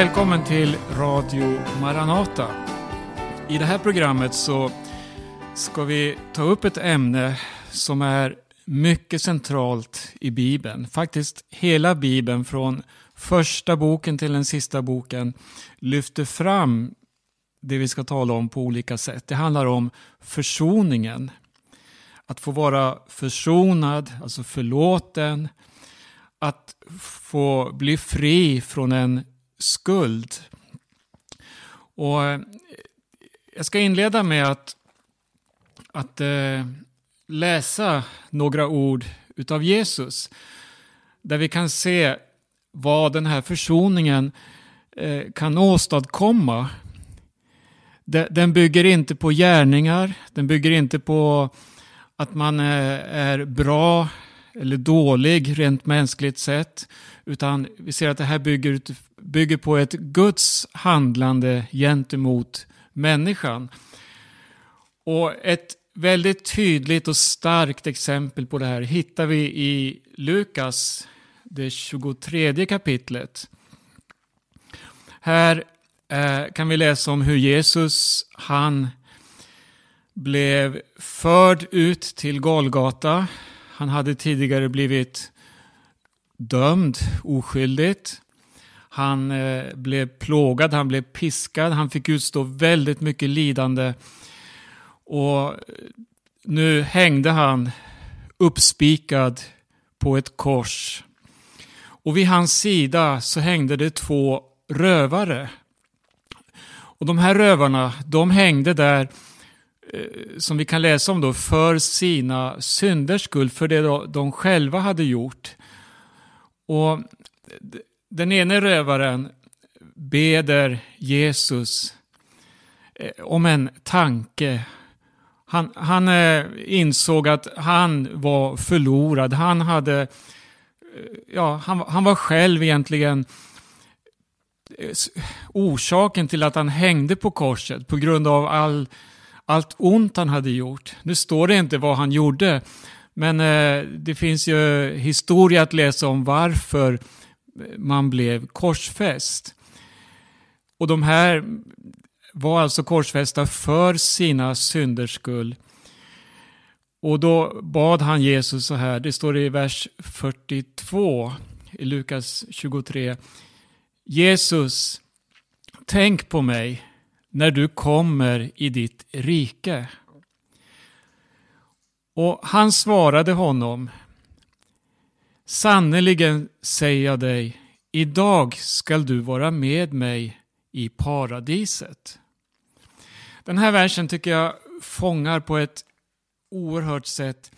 välkommen till Radio Maranata. I det här programmet så ska vi ta upp ett ämne som är mycket centralt i Bibeln. Faktiskt hela Bibeln från första boken till den sista boken lyfter fram det vi ska tala om på olika sätt. Det handlar om försoningen. Att få vara försonad, alltså förlåten. Att få bli fri från en skuld. Och eh, jag ska inleda med att, att eh, läsa några ord utav Jesus. Där vi kan se vad den här försoningen eh, kan åstadkomma. Den bygger inte på gärningar, den bygger inte på att man eh, är bra eller dålig rent mänskligt sett. Utan vi ser att det här bygger, bygger på ett Guds handlande gentemot människan. Och ett väldigt tydligt och starkt exempel på det här hittar vi i Lukas, det 23 kapitlet. Här eh, kan vi läsa om hur Jesus, han blev förd ut till Golgata. Han hade tidigare blivit dömd oskyldigt. Han eh, blev plågad, han blev piskad, han fick utstå väldigt mycket lidande. Och eh, nu hängde han uppspikad på ett kors. Och vid hans sida så hängde det två rövare. Och de här rövarna, de hängde där, eh, som vi kan läsa om då, för sina synders skull, för det de själva hade gjort. Och eh, den ene rövaren beder Jesus eh, om en tanke. Han, han eh, insåg att han var förlorad. Han hade, eh, ja, han, han var själv egentligen orsaken till att han hängde på korset på grund av all, allt ont han hade gjort. Nu står det inte vad han gjorde, men det finns ju historia att läsa om varför man blev korsfäst. Och de här var alltså korsfästa för sina synders skull. Och då bad han Jesus så här, det står i vers 42 i Lukas 23. Jesus, tänk på mig när du kommer i ditt rike. Och han svarade honom, Sannerligen säger jag dig, idag skall du vara med mig i paradiset. Den här versen tycker jag fångar på ett oerhört sätt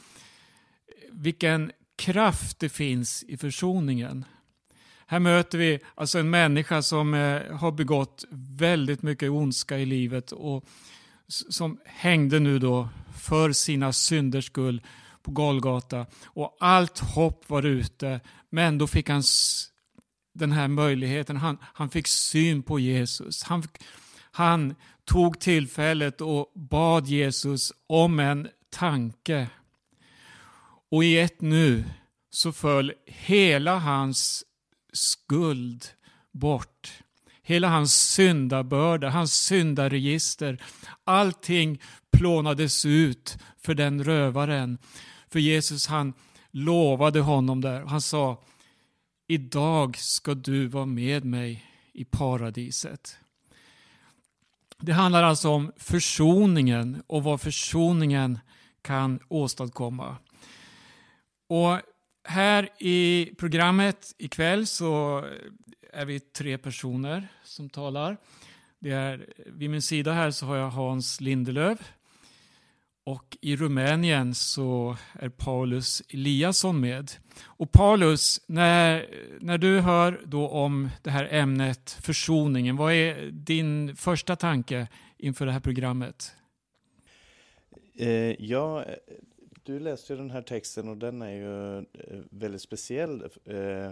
vilken kraft det finns i försoningen. Här möter vi alltså en människa som eh, har begått väldigt mycket ondska i livet och som hängde nu då för sina synders skull på Golgata och allt hopp var ute. Men då fick han den här möjligheten. Han, han fick syn på Jesus. Han, han tog tillfället och bad Jesus om en tanke. Och i ett nu så föll hela hans skuld bort. Hela hans syndabörda, hans syndaregister, allting plånades ut för den rövaren. För Jesus han lovade honom där. Han sa Idag ska du vara med mig i paradiset. Det handlar alltså om försoningen och vad försoningen kan åstadkomma. Och här i programmet ikväll så är vi tre personer som talar. Det är, vid min sida här så har jag Hans Lindelöf. Och i Rumänien så är Paulus Eliasson med. Och Paulus, när, när du hör då om det här ämnet försoningen, vad är din första tanke inför det här programmet? Eh, ja, du läste ju den här texten och den är ju eh, väldigt speciell eh,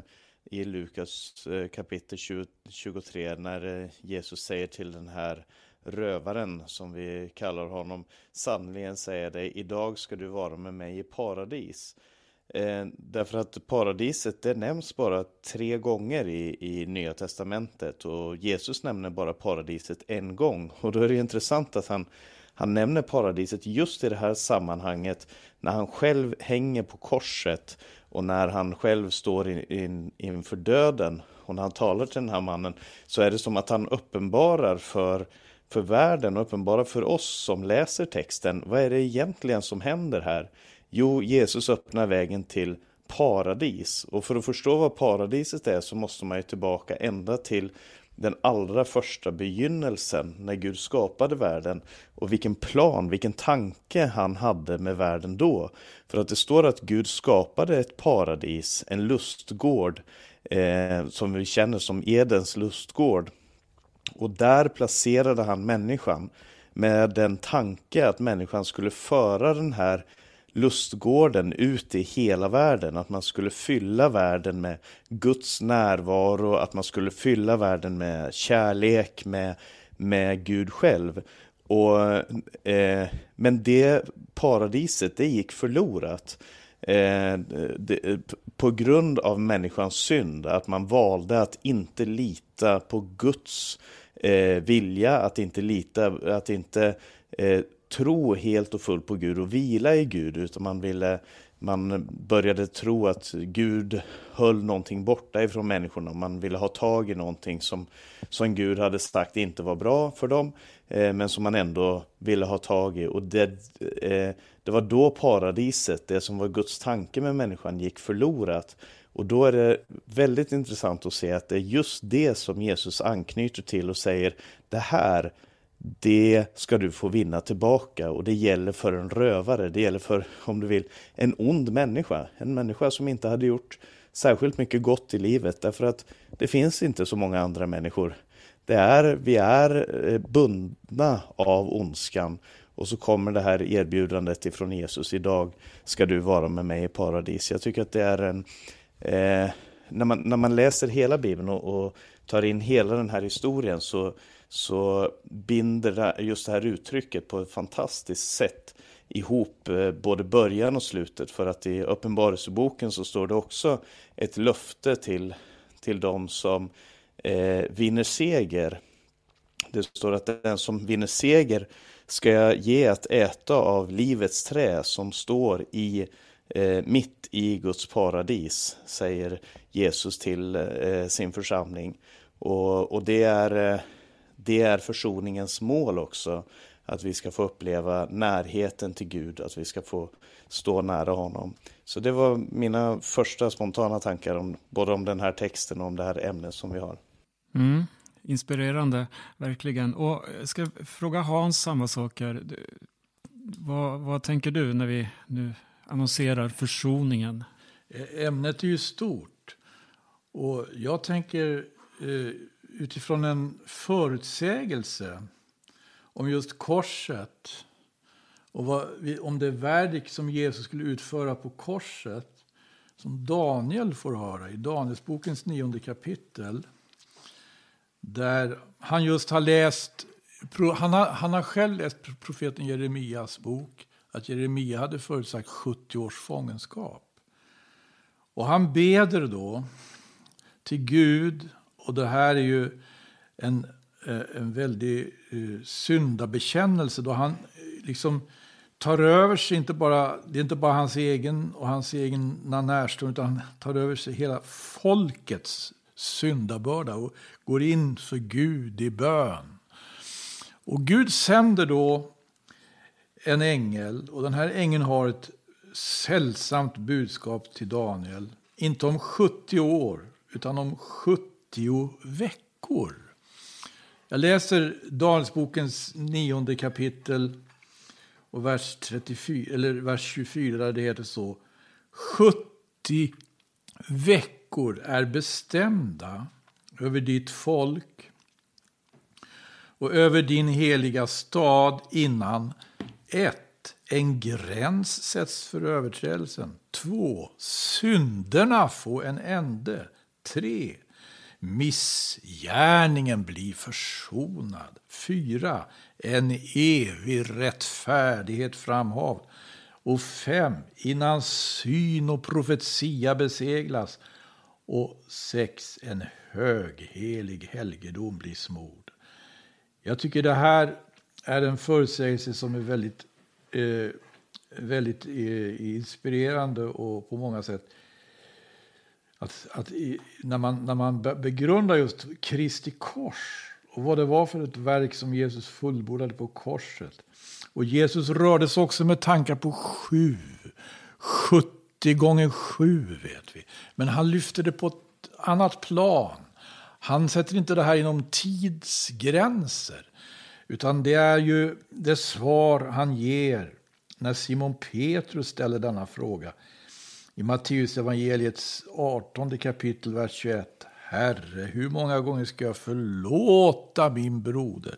i Lukas eh, kapitel 20, 23 när eh, Jesus säger till den här rövaren som vi kallar honom. Sannerligen säger dig, idag ska du vara med mig i paradis. Eh, därför att paradiset det nämns bara tre gånger i, i Nya Testamentet och Jesus nämner bara paradiset en gång. Och då är det intressant att han, han nämner paradiset just i det här sammanhanget när han själv hänger på korset och när han själv står in, in, inför döden och när han talar till den här mannen så är det som att han uppenbarar för, för världen och uppenbara för oss som läser texten vad är det egentligen som händer här? Jo, Jesus öppnar vägen till paradis. Och för att förstå vad paradiset är så måste man ju tillbaka ända till den allra första begynnelsen när Gud skapade världen och vilken plan, vilken tanke han hade med världen då. För att det står att Gud skapade ett paradis, en lustgård eh, som vi känner som Edens lustgård. Och där placerade han människan med den tanke att människan skulle föra den här lustgården ut i hela världen, att man skulle fylla världen med Guds närvaro, att man skulle fylla världen med kärlek, med, med Gud själv. Och, eh, men det paradiset, det gick förlorat. Eh, det, på grund av människans synd, att man valde att inte lita på Guds eh, vilja, att inte lita, att inte eh, tro helt och fullt på Gud och vila i Gud, utan man ville man började tro att Gud höll någonting borta ifrån människorna. Man ville ha tag i någonting som, som Gud hade sagt inte var bra för dem, eh, men som man ändå ville ha tag i. Och det, eh, det var då paradiset, det som var Guds tanke med människan, gick förlorat. Och då är det väldigt intressant att se att det är just det som Jesus anknyter till och säger, det här det ska du få vinna tillbaka och det gäller för en rövare, det gäller för, om du vill, en ond människa. En människa som inte hade gjort särskilt mycket gott i livet därför att det finns inte så många andra människor. Det är, vi är eh, bundna av ondskan och så kommer det här erbjudandet ifrån Jesus, idag ska du vara med mig i paradis. Jag tycker att det är en, eh, när, man, när man läser hela Bibeln och, och tar in hela den här historien så så binder just det här uttrycket på ett fantastiskt sätt ihop eh, både början och slutet. För att i Uppenbarelseboken så står det också ett löfte till, till de som eh, vinner seger. Det står att den som vinner seger ska jag ge att äta av livets trä som står i eh, Eh, mitt i Guds paradis, säger Jesus till eh, sin församling. Och, och det är eh, det är försoningens mål också. Att vi ska få uppleva närheten till Gud, att vi ska få stå nära honom. Så det var mina första spontana tankar om både om den här texten och om det här ämnet som vi har. Mm, inspirerande, verkligen. Och jag ska fråga Hans samma saker. Vad, vad tänker du när vi nu annonserar försoningen? Eh, ämnet är ju stort. Och jag tänker eh, utifrån en förutsägelse om just korset och vad, om det verk som Jesus skulle utföra på korset som Daniel får höra i Danielsbokens nionde kapitel. Där han just har läst, han har, han har själv läst profeten Jeremias bok, att Jeremia hade förutsagt 70 års fångenskap. Och han beder då till Gud och det här är ju en, eh, en väldig eh, syndabekännelse då han eh, liksom tar över sig, inte bara, det är inte bara hans egen och hans egna närstående, utan han tar över sig hela folkets syndabörda och går in för Gud i bön. Och Gud sänder då en ängel och den här ängeln har ett sällsamt budskap till Daniel. Inte om 70 år, utan om 70 veckor. Jag läser Danielsbokens nionde kapitel och vers, 34, eller vers 24 där det heter så. 70 veckor är bestämda över ditt folk och över din heliga stad innan 1. En gräns sätts för överträdelsen. 2. Synderna få en ände. 3. Missgärningen blir försonad. 4. En evig rättfärdighet framhav. Och 5. Innan syn och profetia beseglas. Och 6. En höghelig helgedom blir smord. Jag tycker det här är en förutsägelse som är väldigt, eh, väldigt eh, inspirerande och på många sätt att, att i, när, man, när man begrundar just Kristi kors och vad det var för ett verk som Jesus fullbordade på korset. Och Jesus rörde sig också med tankar på sju, 70 gånger sju vet vi. Men han lyfte det på ett annat plan. Han sätter inte det här inom tidsgränser. Utan det är ju det svar han ger när Simon Petrus ställer denna fråga. I Matteus evangeliets 18 kapitel, vers 21. Herre, hur många gånger ska jag förlåta min broder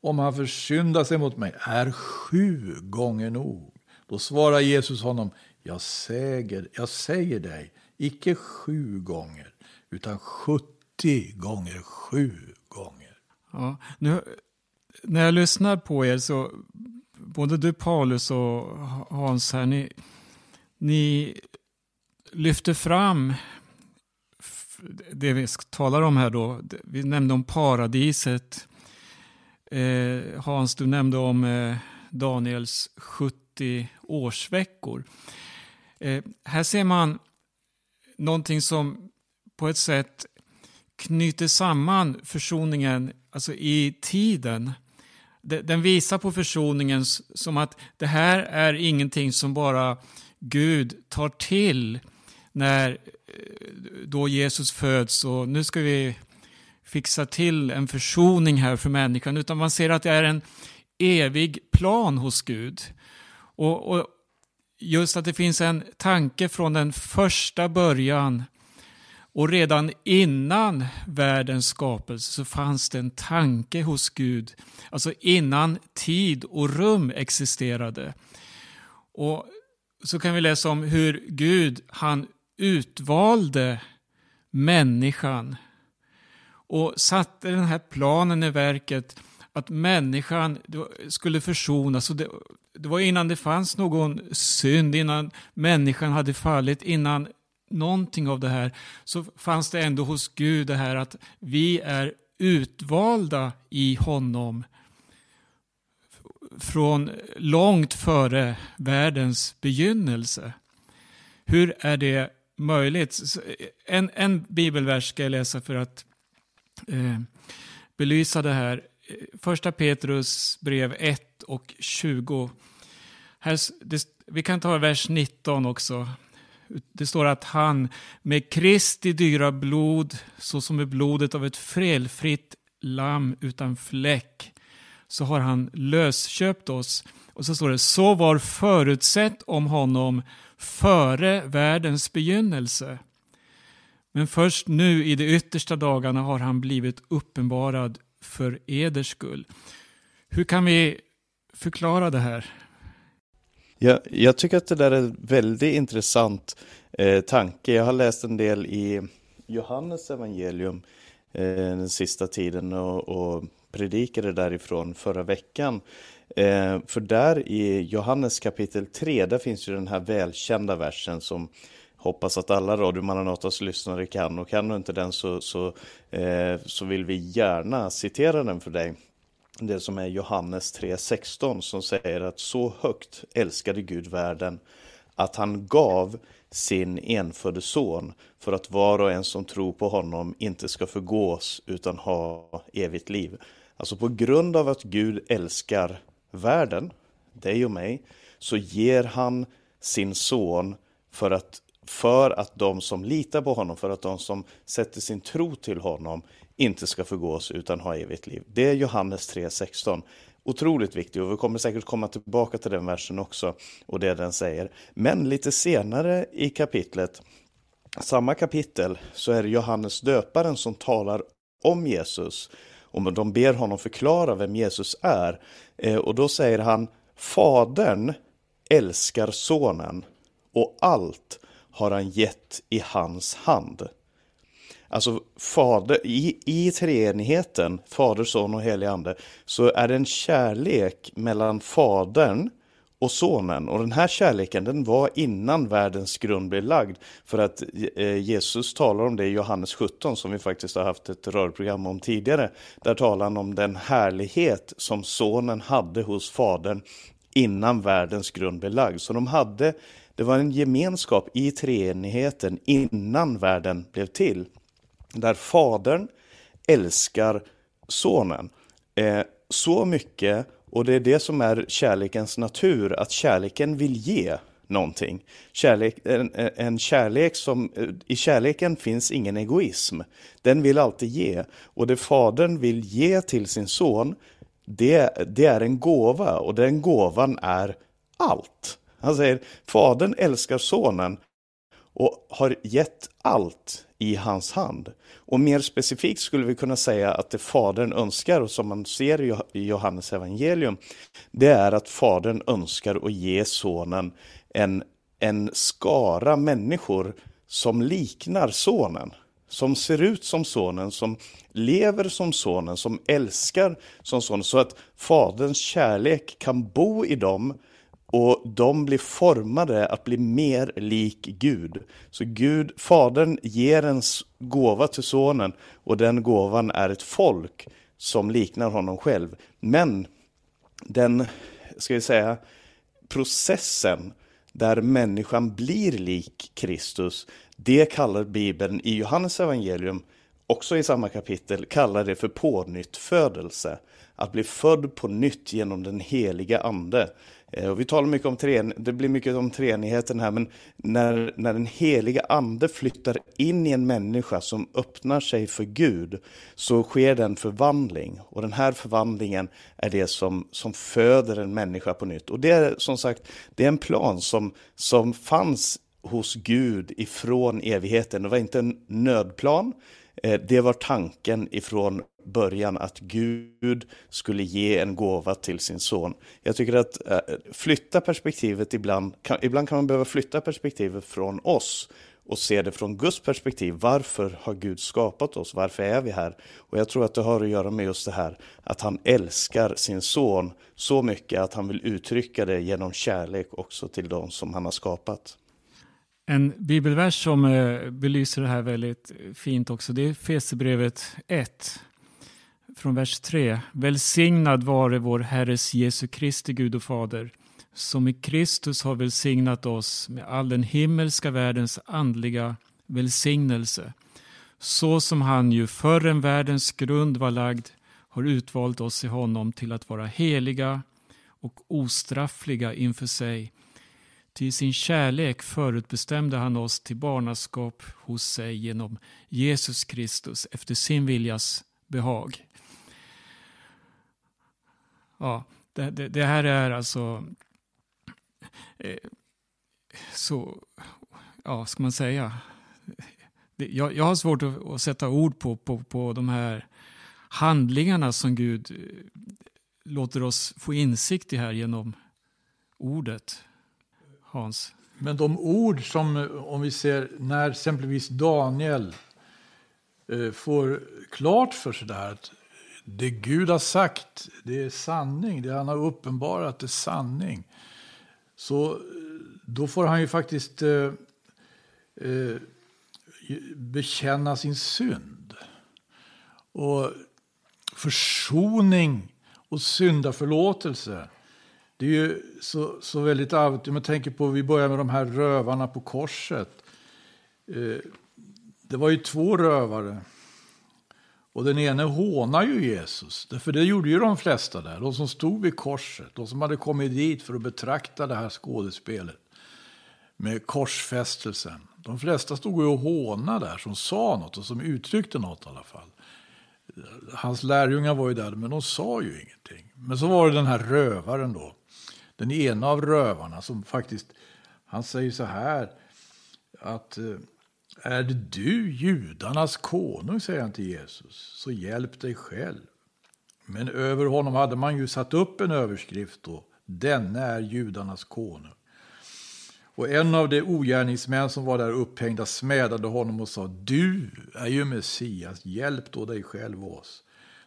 om han försyndar sig mot mig? Är sju gånger nog? Då svarar Jesus honom, jag säger, jag säger dig, icke sju gånger, utan sjuttio gånger sju gånger. Ja, nu, när jag lyssnar på er så, både du Paulus och Hans här, ni, ni lyfter fram det vi talar om här då. Vi nämnde om paradiset. Eh, Hans, du nämnde om eh, Daniels 70 årsveckor. Eh, här ser man någonting som på ett sätt knyter samman försoningen alltså i tiden. Den visar på försoningen som att det här är ingenting som bara Gud tar till när eh, då Jesus föds och nu ska vi fixa till en försoning här för människan, utan man ser att det är en evig plan hos Gud. Och, och just att det finns en tanke från den första början och redan innan världens skapelse så fanns det en tanke hos Gud, alltså innan tid och rum existerade. Och så kan vi läsa om hur Gud, han utvalde människan och satte den här planen i verket att människan skulle försonas. det, det var innan det fanns någon synd, innan människan hade fallit, innan någonting av det här, så fanns det ändå hos Gud det här att vi är utvalda i honom från långt före världens begynnelse. Hur är det möjligt. En, en bibelvers ska jag läsa för att eh, belysa det här. Första Petrus brev 1 och 20. Här, det, vi kan ta vers 19 också. Det står att han med Kristi dyra blod, såsom med blodet av ett felfritt lamm utan fläck, så har han lösköpt oss. Och så står det, så var förutsett om honom före världens begynnelse. Men först nu i de yttersta dagarna har han blivit uppenbarad för eders skull. Hur kan vi förklara det här? Jag, jag tycker att det där är en väldigt intressant eh, tanke. Jag har läst en del i Johannes evangelium eh, den sista tiden och, och predikade därifrån förra veckan. Eh, för där i Johannes kapitel 3, där finns ju den här välkända versen som hoppas att alla Radio Maranatas lyssnare kan och kan du inte den så, så, eh, så vill vi gärna citera den för dig. Det som är Johannes 3.16 som säger att så högt älskade Gud världen att han gav sin enfödde son för att var och en som tror på honom inte ska förgås utan ha evigt liv. Alltså på grund av att Gud älskar världen, dig och mig, så ger han sin son för att, för att de som litar på honom, för att de som sätter sin tro till honom inte ska förgås utan ha evigt liv. Det är Johannes 3.16. Otroligt viktigt och vi kommer säkert komma tillbaka till den versen också och det den säger. Men lite senare i kapitlet, samma kapitel, så är det Johannes döparen som talar om Jesus och de ber honom förklara vem Jesus är. Eh, och då säger han, Fadern älskar sonen och allt har han gett i hans hand. Alltså fader, i, i treenigheten, Fader, Son och Helig Ande, så är det en kärlek mellan Fadern och sonen. Och den här kärleken den var innan världens grund blev lagd. För att eh, Jesus talar om det i Johannes 17 som vi faktiskt har haft ett rörprogram om tidigare. Där talar han om den härlighet som sonen hade hos fadern innan världens grund blev lagd. Så de hade, det var en gemenskap i treenigheten innan världen blev till. Där fadern älskar sonen. Eh, så mycket och det är det som är kärlekens natur, att kärleken vill ge någonting. Kärlek, en, en kärlek som, I kärleken finns ingen egoism. Den vill alltid ge. Och det fadern vill ge till sin son, det, det är en gåva och den gåvan är allt. Han säger, fadern älskar sonen och har gett allt i hans hand. Och mer specifikt skulle vi kunna säga att det Fadern önskar, och som man ser i Johannes evangelium, det är att Fadern önskar att ge Sonen en, en skara människor som liknar Sonen. Som ser ut som Sonen, som lever som Sonen, som älskar som Sonen. Så att Faderns kärlek kan bo i dem och de blir formade att bli mer lik Gud. Så Gud, Fadern ger en gåva till Sonen och den gåvan är ett folk som liknar honom själv. Men den, ska vi säga, processen där människan blir lik Kristus, det kallar Bibeln i Johannes evangelium, också i samma kapitel, kallar det för pånyttfödelse. Att bli född på nytt genom den heliga ande. Eh, och vi talar mycket om treen, det blir mycket om treenigheten här, men när, när den heliga ande flyttar in i en människa som öppnar sig för Gud, så sker den förvandling. Och den här förvandlingen är det som, som föder en människa på nytt. Och det är som sagt, det är en plan som, som fanns hos Gud ifrån evigheten. Det var inte en nödplan, Eh, det var tanken ifrån början att Gud skulle ge en gåva till sin son. Jag tycker att eh, flytta perspektivet ibland, kan, ibland kan man behöva flytta perspektivet från oss och se det från Guds perspektiv. Varför har Gud skapat oss? Varför är vi här? Och jag tror att det har att göra med just det här att han älskar sin son så mycket att han vill uttrycka det genom kärlek också till de som han har skapat. En bibelvers som eh, belyser det här väldigt fint också, det är Fesebrevet 1, från vers 3. Välsignad vare vår Herres Jesu Kristi Gud och Fader, som i Kristus har välsignat oss med all den himmelska världens andliga välsignelse, så som han ju förrän världens grund var lagd har utvalt oss i honom till att vara heliga och ostraffliga inför sig till sin kärlek förutbestämde han oss till barnaskap hos sig genom Jesus Kristus efter sin viljas behag. Ja, det, det, det här är alltså eh, så, ja, ska man säga? Jag, jag har svårt att, att, sätta ord på, på, på de här handlingarna som Gud eh, låter oss få insikt i här genom ordet. Hans? Men de ord som, om vi ser när exempelvis Daniel eh, får klart för sig det här att det Gud har sagt, det är sanning. Det han har uppenbarat är sanning. Så eh, då får han ju faktiskt eh, eh, bekänna sin synd. Och försoning och syndaförlåtelse det är ju så, så väldigt arvigt. Om man tänker på, vi börjar med de här rövarna på korset. Eh, det var ju två rövare. Och den ene hånar ju Jesus. För det gjorde ju de flesta där. De som stod vid korset. De som hade kommit dit för att betrakta det här skådespelet. Med korsfästelsen. De flesta stod ju och hånade där. Som sa något och som uttryckte något i alla fall. Hans lärjungar var ju där, men de sa ju ingenting. Men så var det den här rövaren då den ena av rövarna som faktiskt, han säger så här att eh, är det du judarnas konung, säger han till Jesus, så hjälp dig själv. Men över honom hade man ju satt upp en överskrift då, denne är judarnas konung. Och en av de ogärningsmän som var där upphängda smädade honom och sa, du är ju Messias, hjälp då dig själv och oss.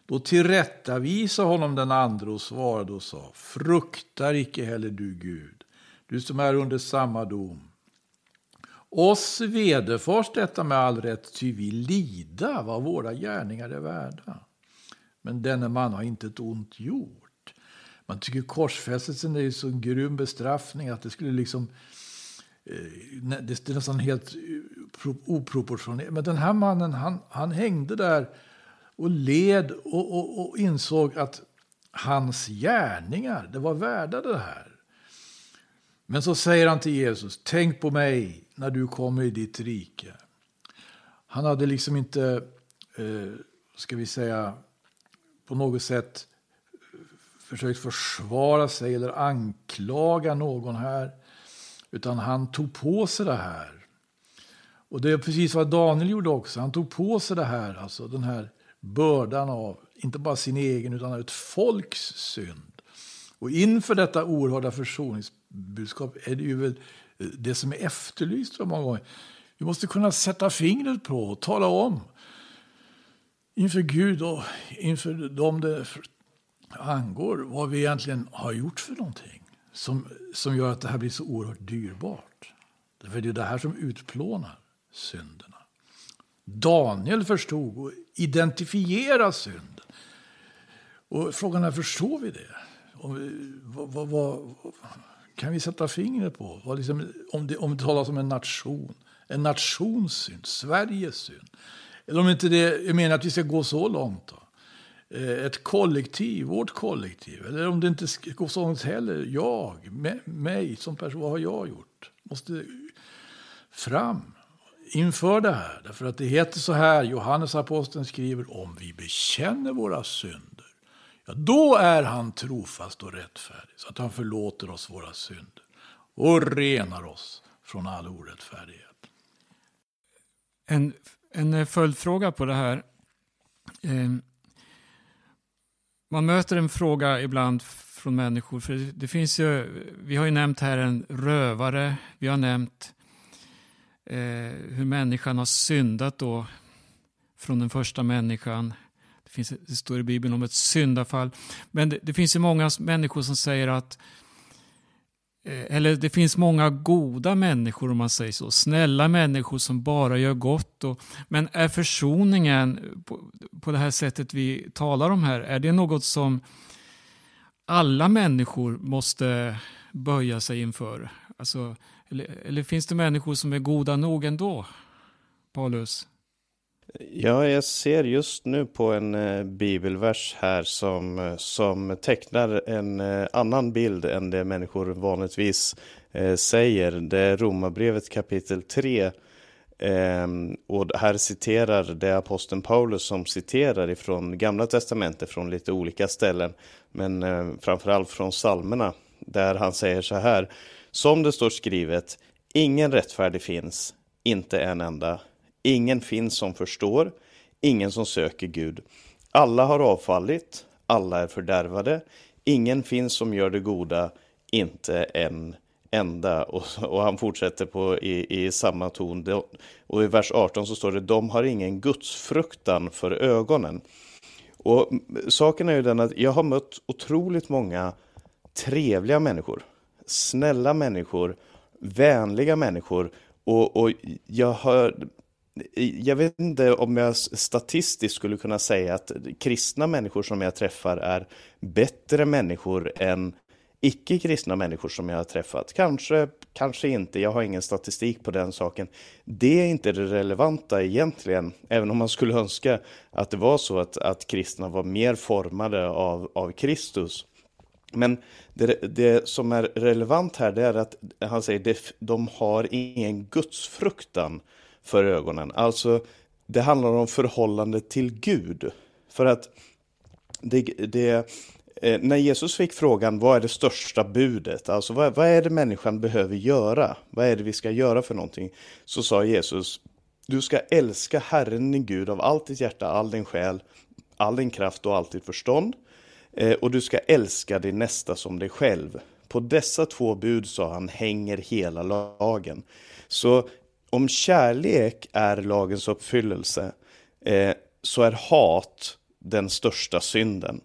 Då tillrättavisade honom den andre och svarade och sa, fruktar icke heller du Gud, du som är under samma dom. Oss vederfars detta med all rätt, ty vi lida vad våra gärningar är värda. Men denne man har inte ett ont gjort. Man tycker korsfästelsen är så grym bestraffning att det skulle liksom eh, det är nästan helt eh, oproportionerligt. Men den här mannen, han, han hängde där och led och, och, och, insåg att hans gärningar, det var värda det här. Men så säger han till Jesus, tänk på mig när du kommer i ditt rike. Han hade liksom inte, eh, ska vi säga, på något sätt eh, försökt försvara sig eller anklaga någon här. Utan han tog på sig det här. Och det är precis vad Daniel gjorde också. Han tog på sig det här, alltså den här bördan av, inte bara sin egen, utan av ett folks synd. Och inför detta oerhörda försoningsbudskap är det ju väl eh, det som är efterlyst många gånger. Vi måste kunna sätta fingret på och tala om inför Gud och inför dem det angår vad vi egentligen har gjort för någonting som, som gör att det här blir så oerhört dyrbart. För det är det här som utplånar synderna. Daniel förstod och identifierade synden. Och frågan är, förstår vi det? Vad, vad, vad, kan vi sätta fingret på? Vad liksom, om, det, om det talas om en nation, en nations synd, Sveriges synd. Eller om inte det är meningen att vi ska gå så långt. Då. Eh, ett kollektiv, vårt kollektiv. Eller om det inte går så långt heller. Jag, mig som person, vad har jag gjort? Måste fram inför det här. Därför att det heter så här, Johannes aposteln skriver, om vi bekänner våra synder, ja, då är han trofast och rättfärdig, så att han förlåter oss våra synder och renar oss från all orättfärdighet. En, en eh, följdfråga på det här. Eh, man möter en fråga ibland från människor, för det, finns ju, vi har ju nämnt här en rövare, vi har nämnt Eh, hur människan har syndat då från den första människan. Det, finns, det står i Bibeln om ett syndafall. Men det, det finns ju många människor som säger att eh, eller det finns många goda människor om man säger så. Snälla människor som bara gör gott. Och, men är försoningen på, på det här sättet vi talar om här, är det något som alla människor måste böja sig inför? Alltså, eller, eller finns det människor som är goda nog ändå? Paulus? Ja, jag ser just nu på en eh, bibelvers här som, eh, som tecknar en eh, annan bild än det människor vanligtvis eh, säger. Det är Romarbrevet kapitel 3. Eh, och här citerar det aposteln Paulus som citerar ifrån Gamla Testamentet från lite olika ställen. Men eh, framförallt från psalmerna där han säger så här. Som det står skrivet, ingen rättfärdig finns, inte en enda. Ingen finns som förstår, ingen som söker Gud. Alla har avfallit, alla är fördärvade. Ingen finns som gör det goda, inte en enda. Och, och han fortsätter på, i, i samma ton. Och i vers 18 så står det, de har ingen gudsfruktan för ögonen. Och saken är ju den att jag har mött otroligt många trevliga människor snälla människor, vänliga människor och, och jag har jag vet inte om jag statistiskt skulle kunna säga att kristna människor som jag träffar är bättre människor än icke-kristna människor som jag har träffat. Kanske, kanske inte, jag har ingen statistik på den saken. Det är inte det relevanta egentligen, även om man skulle önska att det var så att, att kristna var mer formade av, av Kristus. Men det, det, som är relevant här det är att han säger att de har ingen gudsfruktan för ögonen. Alltså, det handlar om förhållande till Gud. För att det, det, eh, när Jesus fick frågan vad är det största budet, alltså vad, vad är det människan behöver göra, vad är det vi ska göra för någonting, så sa Jesus, du ska älska Herren din Gud av allt ditt hjärta, all din själ, all din kraft och allt ditt förstånd. Eh, och du ska älska din nästa som dig själv. På dessa två bud, sa han, hänger hela lagen. Så om kärlek är lagens uppfyllelse, eh, så är hat den största synden.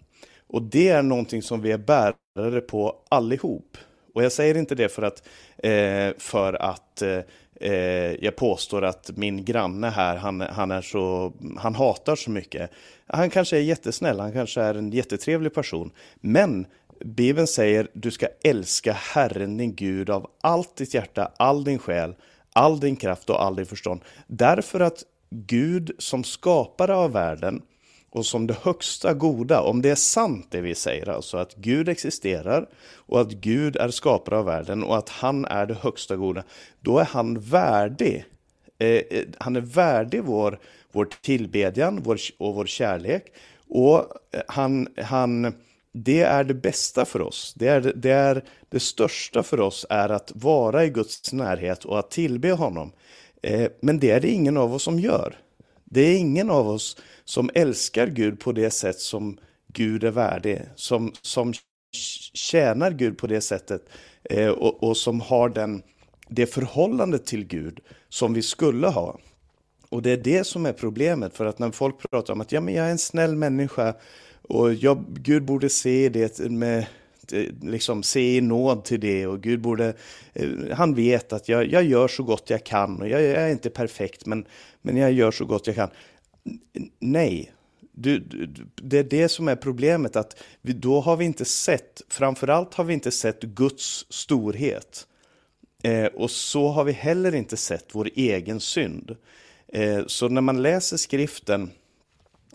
Och det är någonting som vi är bärare på allihop. Och jag säger inte det för att, eh, för att eh, Eh, jag påstår att min granne här, han, han, är så, han hatar så mycket. Han kanske är jättesnäll, han kanske är en jättetrevlig person. Men Bibeln säger du ska älska Herren din Gud av allt ditt hjärta, all din själ, all din kraft och all din förstånd. Därför att Gud som skapare av världen och som det högsta goda, om det är sant det vi säger, alltså att Gud existerar och att Gud är skapare av världen och att han är det högsta goda, då är han värdig. Eh, eh han är värdig vår, vår tillbedjan vår, och vår kärlek. Och eh, han, han, det är det bästa för oss. Det är det, är det största för oss är att vara i Guds närhet och att tillbe honom. Eh, men det är det ingen av oss som gör. Det är ingen av oss som älskar Gud på det sätt som Gud är värdig, som, som tjänar Gud på det sättet eh, och, och, som har den, det förhållandet till Gud som vi skulle ha. Och det är det som är problemet, för att när folk pratar om att ja, men jag är en snäll människa och jag, Gud borde se det med Eh, liksom se i nåd till det och Gud borde, eh, han vet att jag, jag gör så gott jag kan och jag, jag är inte perfekt men, men jag gör så gott jag kan. Nej, du, du, det är det som är problemet, att vi, då har vi inte sett, framförallt har vi inte sett Guds storhet. Eh, och så har vi heller inte sett vår egen synd. Eh, så när man läser skriften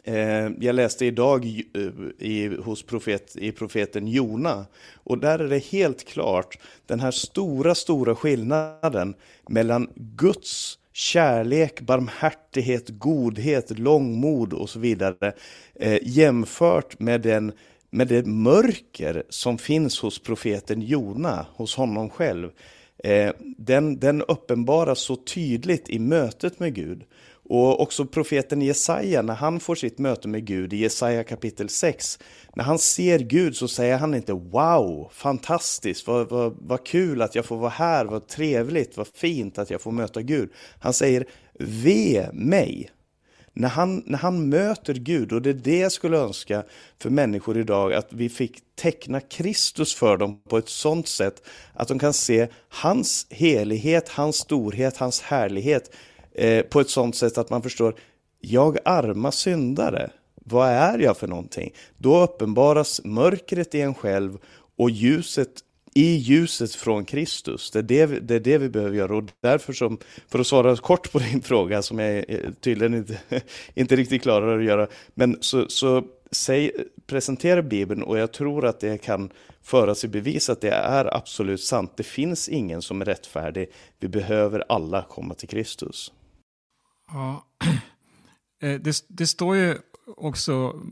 Eh, jag läste idag eh, i, hos profet, i profeten Jona och där är det helt klart den här stora, stora skillnaden mellan Guds kärlek, barmhärtighet, godhet, långmod och så vidare eh, jämfört med, den, med det mörker som finns hos profeten Jona, hos honom själv. Eh, den, den uppenbaras så tydligt i mötet med Gud. Och också profeten Jesaja, när han får sitt möte med Gud i Jesaja kapitel 6, när han ser Gud så säger han inte wow, fantastiskt, vad, vad, vad kul att jag får vara här, vad trevligt, vad fint att jag får möta Gud. Han säger ve mig. När han, när han möter Gud, och det är det jag skulle önska för människor idag, att vi fick teckna Kristus för dem på ett sådant sätt att de kan se hans helighet, hans storhet, hans härlighet eh, på ett sådant sätt att man förstår, jag arma syndare, vad är jag för någonting? Då uppenbaras mörkret i en själv och ljuset i ljuset från Kristus. Det är det, det är det vi behöver göra och därför som, för att svara kort på din fråga som jag eh, tydligen inte, inte riktigt klarar att göra, men så, så säg, presentera Bibeln och jag tror att det kan föras i bevis att det är absolut sant. Det finns ingen som är rättfärdig. Vi behöver alla komma till Kristus. Ja, eh, det, det står ju också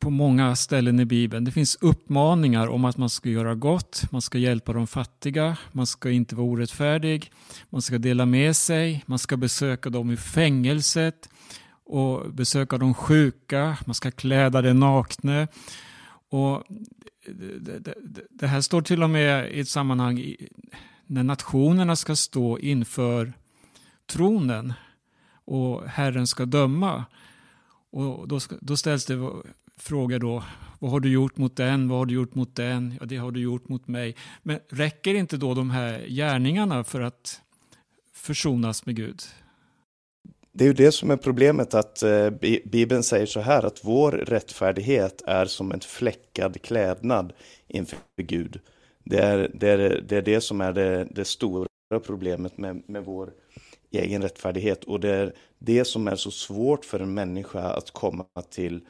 på många ställen i Bibeln. Det finns uppmaningar om att man ska göra gott, man ska hjälpa de fattiga, man ska inte vara orättfärdig, man ska dela med sig, man ska besöka dem i fängelset och besöka de sjuka, man ska kläda de nakne. Och det, det, det här står till och med i ett sammanhang när nationerna ska stå inför tronen och Herren ska döma. Och då, då ställs det frågor då, vad har du gjort mot den, vad har du gjort mot den, ja det har du gjort mot mig. Men räcker inte då de här gärningarna för att försonas med Gud? Det är ju det som är problemet att eh, Bibeln säger så här att vår rättfärdighet är som en fläckad klädnad inför Gud. Det är det, är, det, är det som är det, det stora problemet med, med vår egen rättfärdighet. Och det är det som är så svårt för en människa att komma till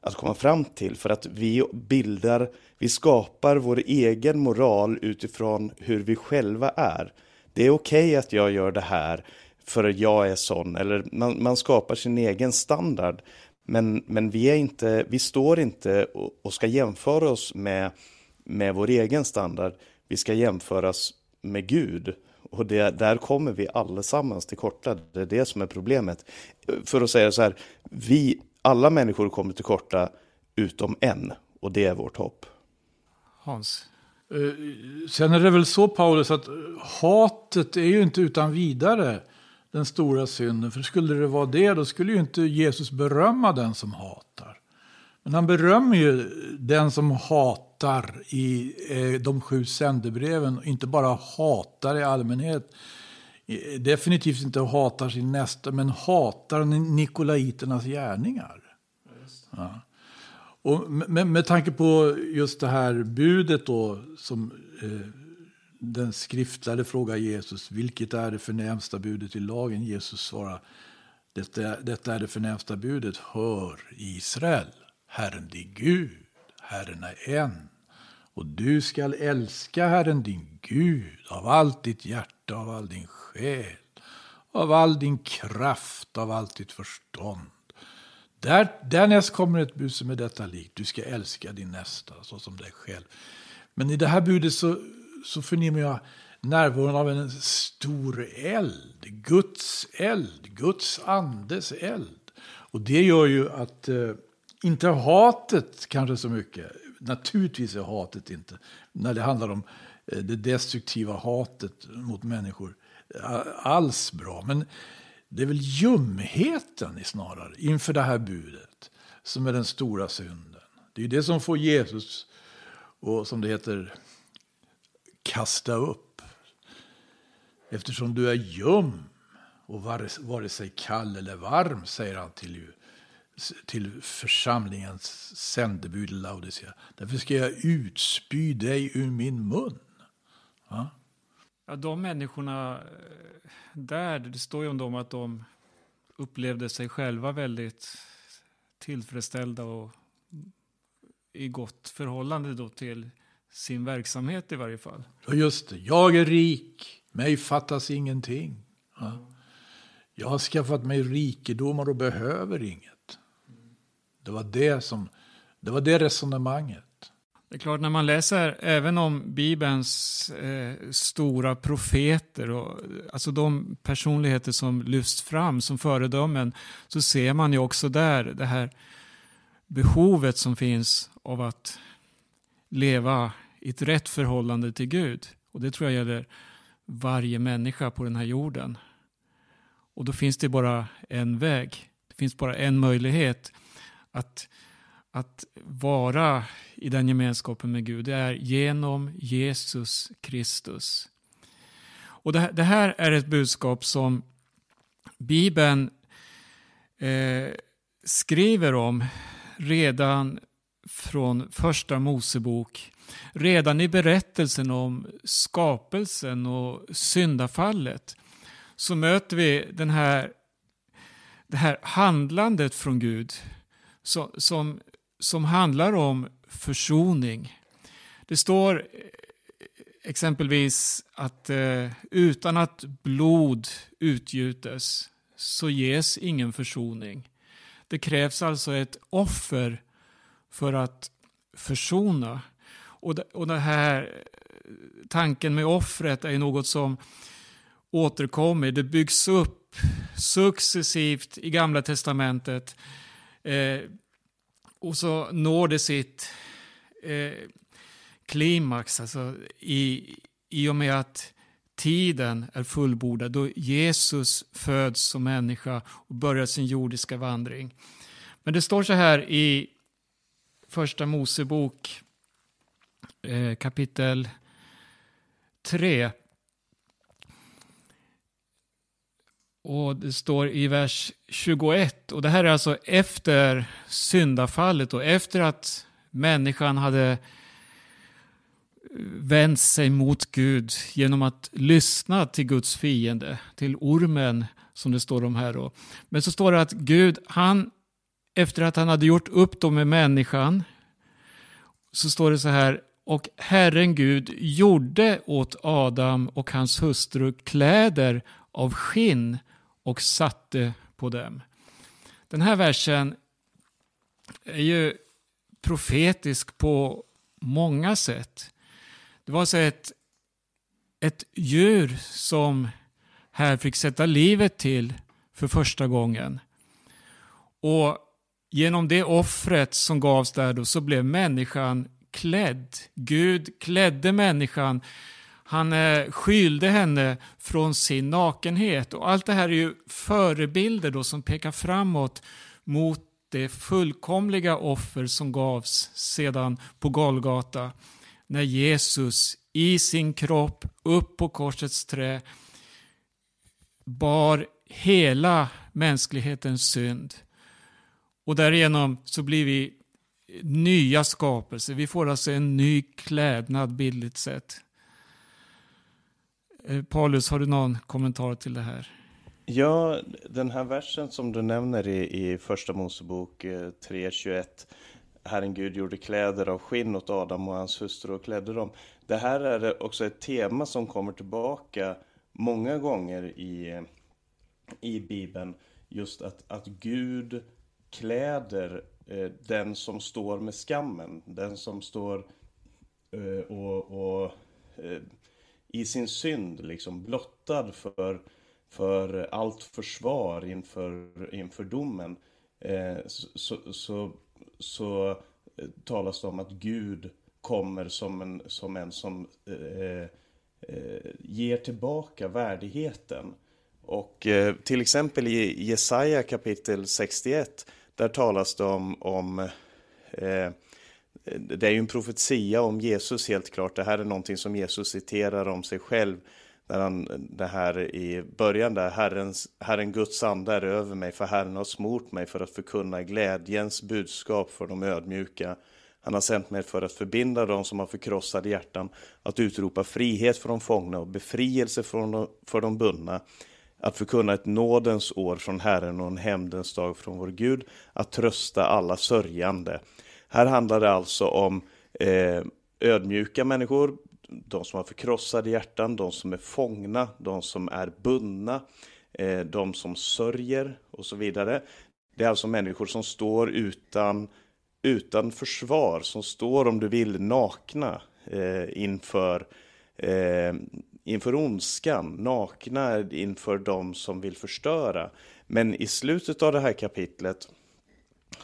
att komma fram till för att vi bildar, vi skapar vår egen moral utifrån hur vi själva är. Det är okej okay att jag gör det här för att jag är sån, eller man, man skapar sin egen standard. Men, men vi, är inte, vi står inte och, och ska jämföra oss med, med vår egen standard. Vi ska jämföras med Gud och det, där kommer vi allesammans till korta. Det är det som är problemet. För att säga så här, vi, alla människor kommer till korta utom en. Och det är vårt hopp. Hans? Eh, sen är det väl så Paulus att eh, hatet är ju inte utan vidare den stora synden. För skulle det vara det då skulle ju inte Jesus berömma den som hatar. Men han berömmer ju den som hatar i eh, de sju sändebreven. Inte bara hatar i allmänhet. Definitivt inte hatar sin nästa, men hatar nikolaiternas gärningar. Ja. Och med, med tanke på just det här budet då, som eh, den skriftlärde frågar Jesus, vilket är det förnämsta budet i lagen? Jesus svarar, detta, detta är det förnämsta budet, hör Israel, Herren din Gud, Herren är en. Och du skall älska Herren din Gud av allt ditt hjärta, av all din själ, av all din kraft, av allt ditt förstånd. Där, därnäst kommer ett bud som är detta likt. Du ska älska din nästa så som dig själv. Men i det här budet så, så förnimmer jag närvaron av en stor eld. Guds eld, Guds andes eld. Och det gör ju att, eh, inte hatet kanske så mycket, naturligtvis är hatet inte, när det handlar om eh, det destruktiva hatet mot människor, eh, alls bra. Men det är väl ljumheten snarare inför det här budet som är den stora synden. Det är det som får Jesus och som det heter kasta upp. Eftersom du är ljum och vare, vare sig kall eller varm, säger han till, till församlingens sändebud Laodicea. Därför ska jag utspy dig ur min mun. Ja? Ja, de människorna eh, där, det står ju om dem att de upplevde sig själva väldigt tillfredsställda och i gott förhållande då till sin verksamhet i varje fall. Ja, just det. Jag är rik, mig fattas ingenting. Ja. Jag har skaffat mig rikedomar och behöver inget. Det var det, som, det var det resonemanget. Det är klart, när man läser även om Bibelns eh, stora profeter och alltså de personligheter som lyfts fram som föredömen så ser man ju också där det här behovet som finns av att leva i ett rätt förhållande till Gud. Och det tror jag gäller varje människa på den här jorden. Och då finns det bara en väg. Det finns bara en möjlighet att att vara i den gemenskapen med Gud, det är genom Jesus Kristus. Och det, det här är ett budskap som Bibeln eh, skriver om redan från första Mosebok. Redan i berättelsen om skapelsen och syndafallet så möter vi den här, det här handlandet från Gud som som handlar om försoning. Det står eh, exempelvis att eh, utan att blod utgjutes så ges ingen försoning. Det krävs alltså ett offer för att försona. Och, det, och den här eh, tanken med offret är något som återkommer. Det byggs upp successivt i Gamla Testamentet. Eh, och så når det sitt eh, klimax alltså i, i och med att tiden är fullbordad då Jesus föds som människa och börjar sin jordiska vandring. Men det står så här i första Mosebok eh, kapitel 3 Och det står i vers 21, och det här är alltså efter syndafallet och efter att människan hade eh, vänt sig mot Gud genom att lyssna till Guds fiende, till ormen som det står om här. Då. Men så står det att Gud, han, efter att han hade gjort upp dem med människan, så står det så här, och Herren Gud gjorde åt Adam och hans hustru kläder av skinn och satte på dem. Den här versen är ju profetisk på många sätt. Det var så ett, ett djur som här fick sätta livet till för första gången. Och genom det offret som gavs där då så blev människan klädd. Gud klädde människan han eh, skylde henne från sin nakenhet. Och allt det här är ju förebilder då som pekar framåt mot det fullkomliga offer som gavs sedan på Golgata när Jesus i sin kropp upp på korsets trä bar hela mänsklighetens synd. Och därigenom så blir vi nya skapelser. Vi får alltså en ny klädnad bildligt sett. Eh, Paulus, har du någon kommentar till det här? Ja, den här versen som du nämner i, i Första Mosebok eh, 3.21 Herren Gud gjorde kläder av skinn åt Adam och hans hustru och klädde dem. Det här är också ett tema som kommer tillbaka många gånger i, i Bibeln. Just att, att Gud kläder eh, den som står med skammen. Den som står eh, och, och eh, i sin synd liksom blottad för, för allt försvar inför, inför domen. Eh, så, så, så eh, talas det om att Gud kommer som en som, en som eh, eh, ger tillbaka värdigheten. Och eh, till exempel i Jesaja kapitel 61 där talas det om, om eh, det är ju en profetia om Jesus helt klart. Det här är någonting som Jesus citerar om sig själv. När han, det här i början där, Herrens, Herren Guds ande är över mig, för Herren har smort mig för att förkunna glädjens budskap för de ödmjuka. Han har sänt mig för att förbinda dem som har förkrossade hjärtan, att utropa frihet för de fångna och befrielse från de, för de bundna, att förkunna ett nådens år från Herren och en hämndens dag från vår Gud, att trösta alla sörjande. Här handlar det alltså om eh, ödmjuka människor, de som har förkrossade hjärtan, de som är fångna, de som är bundna, eh, de som sörjer och så vidare. Det är alltså människor som står utan, utan försvar, som står om du vill nakna eh, inför, eh, inför ondskan, nakna inför de som vill förstöra. Men i slutet av det här kapitlet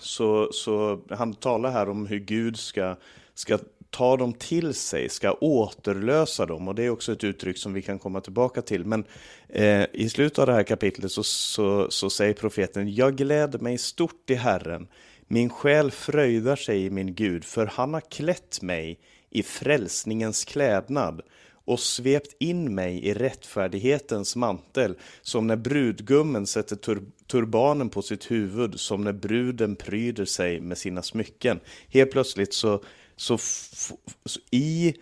så, så han talar här om hur Gud ska, ska ta dem till sig, ska återlösa dem. Och det är också ett uttryck som vi kan komma tillbaka till. Men eh, i slutet av det här kapitlet så, så, så säger profeten, jag gläder mig stort i Herren. Min själ fröjdar sig i min Gud, för han har klätt mig i frälsningens klädnad och svept in mig i rättfärdighetens mantel, som när brudgummen sätter tur turbanen på sitt huvud, som när bruden pryder sig med sina smycken. Helt plötsligt så, så, så i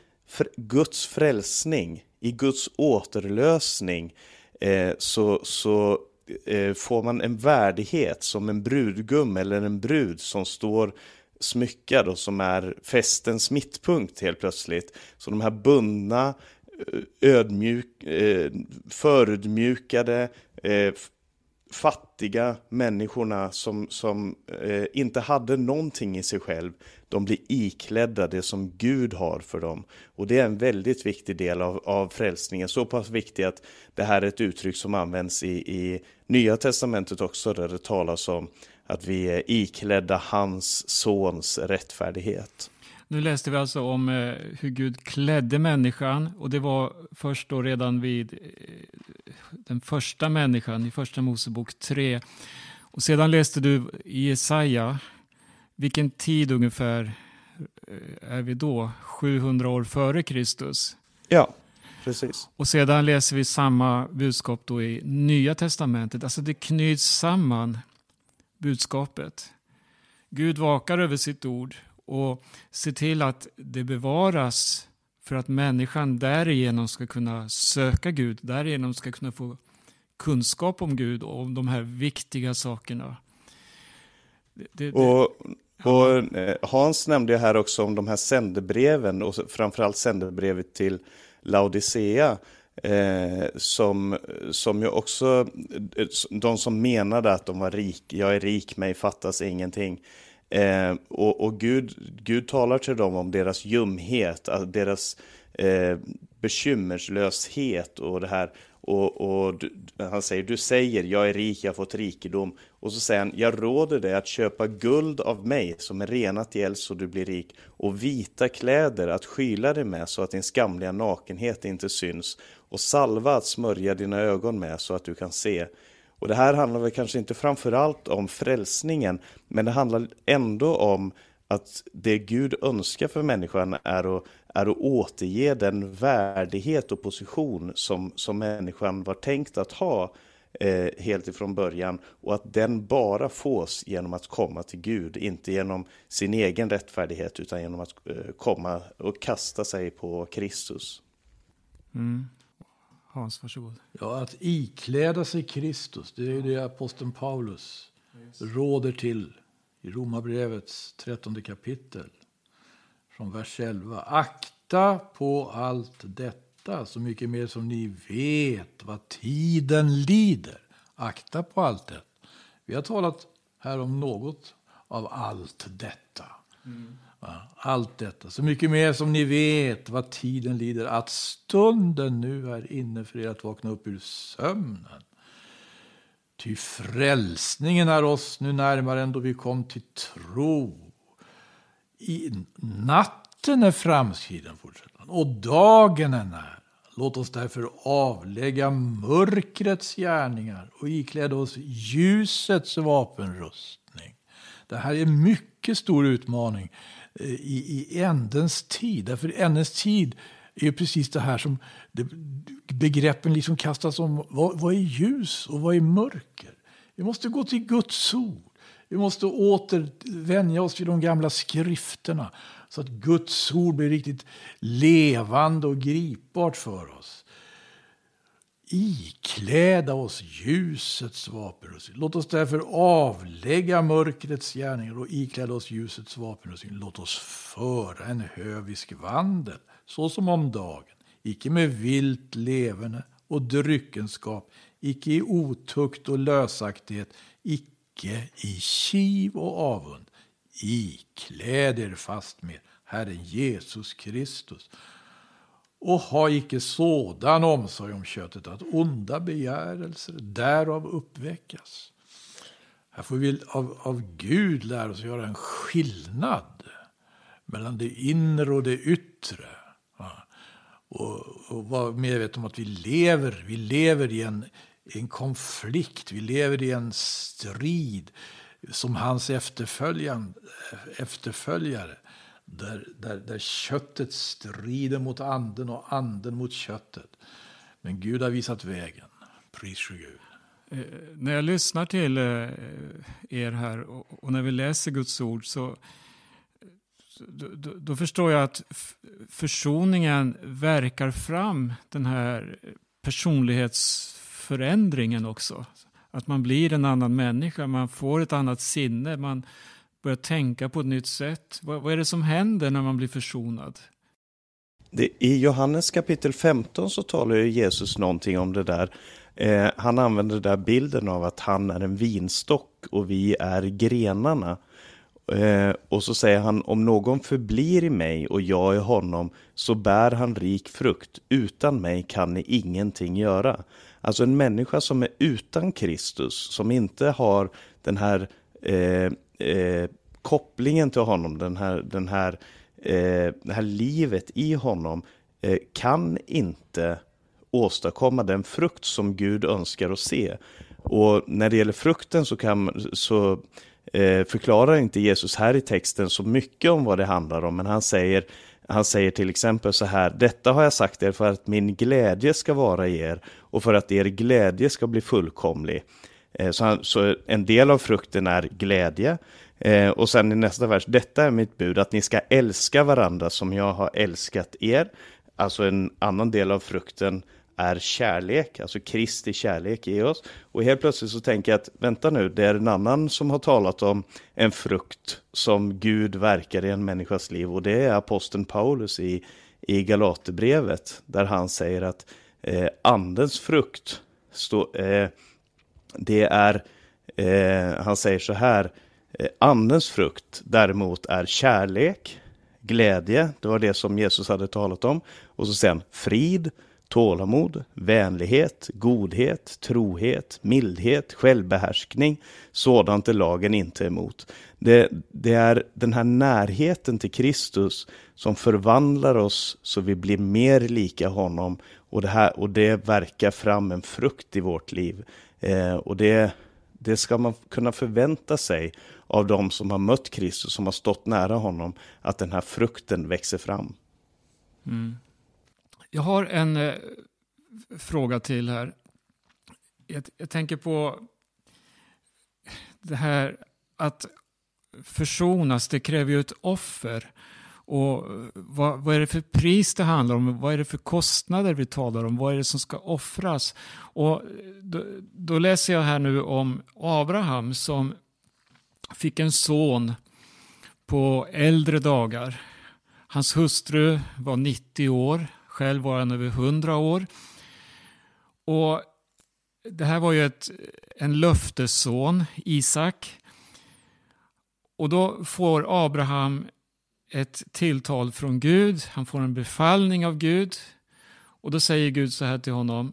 Guds frälsning, i Guds återlösning, eh, så, så eh, får man en värdighet som en brudgum eller en brud som står smyckad och som är festens mittpunkt helt plötsligt. Så de här bundna, eh, ödmjuk, eh, förödmjukade, eh, fattiga människorna som, som eh, inte hade någonting i sig själv, de blir iklädda det som Gud har för dem. Och det är en väldigt viktig del av, av frälsningen, så pass viktig att det här är ett uttryck som används i, i Nya Testamentet också, där det talas om att vi är iklädda hans sons rättfärdighet. Nu läste vi alltså om eh, hur Gud klädde människan och det var först då redan vid eh, den första människan i första Mosebok 3. Och sedan läste du i Jesaja, vilken tid ungefär eh, är vi då? 700 år före Kristus. Ja, precis. Och sedan läser vi samma budskap då i Nya Testamentet. Alltså det knyts samman budskapet. Gud vakar över sitt ord och ser till att det bevaras för att människan därigenom ska kunna söka Gud, därigenom ska kunna få kunskap om Gud och om de här viktiga sakerna. Det, det, och, och eh, Hans nämnde här också om de här sändebreven och framförallt sändebrevet till Laodicea. Eh, som, som ju också, de som menade att de var rik, jag är rik, mig fattas ingenting. Eh, och, och Gud, Gud talar till dem om deras ljumhet, deras eh, bekymmerslöshet och det här. Och, och du, han säger, du säger, jag är rik, jag har fått rikedom. Och så säger han, jag råder dig att köpa guld av mig som är renat i eld så du blir rik och vita kläder att skyla dig med så att din skamliga nakenhet inte syns och salva att smörja dina ögon med så att du kan se Och det här handlar väl kanske inte framförallt om frälsningen, men det handlar ändå om att det Gud önskar för människan är att, är att återge den värdighet och position som, som människan var tänkt att ha eh, helt ifrån början och att den bara fås genom att komma till Gud, inte genom sin egen rättfärdighet utan genom att eh, komma och kasta sig på Kristus. Mm. Hans, varsågod. Ja, att ikläda sig Kristus, det är det aposteln Paulus råder till i Romarbrevets trettonde kapitel. Från vers 11. Akta på allt detta, så mycket mer som ni vet vad tiden lider. Akta på allt detta. Vi har talat här om något av allt detta. Mm. Allt detta, så mycket mer som ni vet vad tiden lider, att stunden nu är inne för er att vakna upp ur sömnen. Ty frälsningen är oss nu närmare än då vi kom till tro. I natten är framskriden, fortsätter och dagen är nära. Låt oss därför avlägga mörkrets gärningar och ikläda oss ljusets vapenrustning. Det här är en mycket stor utmaning eh, i, i ändens tid. Därför ändens tid är precis det här som det, begreppen liksom kastas om. Vad, vad är ljus och vad är mörker? Vi måste gå till Guds ord. Vi måste återvänja oss vid de gamla skrifterna så att Guds ord blir riktigt levande och gripbart för oss. Ikläda oss ljusets vapenrustning. Låt oss därför avlägga mörkrets gärningar och ikläda oss ljusets vapenrustning. Låt oss föra en hövisk vandel såsom om dagen, icke med vilt leverne och dryckenskap, icke i otukt och lösaktighet, icke Icke i kiv och avund. Ikläd er fast med Herren Jesus Kristus och ha icke sådan omsorg om köttet att onda begärelser därav uppväckas. Här får vi av, av Gud lära oss att göra en skillnad mellan det inre och det yttre och, och vara medveten om att vi lever, vi lever i en, en konflikt, vi lever i en strid som hans efterföljare. Där, där, där köttet strider mot anden och anden mot köttet. Men Gud har visat vägen. Pris Gud. Eh, när jag lyssnar till eh, er här och, och, när vi läser Guds ord så då, då, då, förstår jag att försoningen verkar fram den här personlighets förändringen också. Att man blir en annan människa, man får ett annat sinne, man börjar tänka på ett nytt sätt. Vad, vad är det som händer när man blir försonad? Det, I Johannes kapitel 15 så talar Jesus någonting om det där. Eh, han använder den där bilden av att han är en vinstock och vi är grenarna. Eh, och så säger han, om någon förblir i mig och jag i honom, så bär han rik frukt. Utan mig kan ni ingenting göra. Alltså en människa som är utan Kristus, som inte har den här eh, eh, kopplingen till honom, den här, den här, eh, det här livet i honom, eh, kan inte åstadkomma den frukt som Gud önskar att se. Och när det gäller frukten så, kan, så eh, förklarar inte Jesus här i texten så mycket om vad det handlar om, men han säger, han säger till exempel så här, detta har jag sagt er för att min glädje ska vara i er och för att er glädje ska bli fullkomlig. Eh, så, han, så, en del av frukten är glädje. Eh, och sen i nästa vers, detta är mitt bud, att ni ska älska varandra som jag har älskat er. Alltså en annan del av frukten är kärlek, alltså Kristi kärlek i oss. Och helt plötsligt så tänker jag att vänta nu, det är en annan som har talat om en frukt som Gud verkar i en människas liv och det är aposteln Paulus i, i Galaterbrevet där han säger att eh, andens frukt, stå, eh, det är, eh, han säger så här, eh, andens frukt däremot är kärlek, glädje, det var det som Jesus hade talat om, och så sen frid, tålamod, vänlighet, godhet, trohet, mildhet, självbehärskning. Sådant är lagen inte emot. Det, det, är den här närheten till Kristus som förvandlar oss så vi blir mer lika honom och det, här, och det verkar fram en frukt i vårt liv. Eh, och det, det ska man kunna förvänta sig av de som har mött Kristus, som har stått nära honom, att den här frukten växer fram. Mm. Jag har en eh, fråga till här. Jag, jag tänker på det här att försonas, det kräver ju ett offer. Och eh, vad, vad, är det för pris det handlar om? Vad är det för kostnader vi talar om? Vad är det som ska offras? Och eh, då, då läser jag här nu om Abraham som fick en son på äldre dagar. Hans hustru var 90 år, själv var han över 100 år. Och det här var ju ett, en löftesson, Isak. Och då får Abraham ett tilltal från Gud, han får en befallning av Gud. Och då säger Gud så här till honom.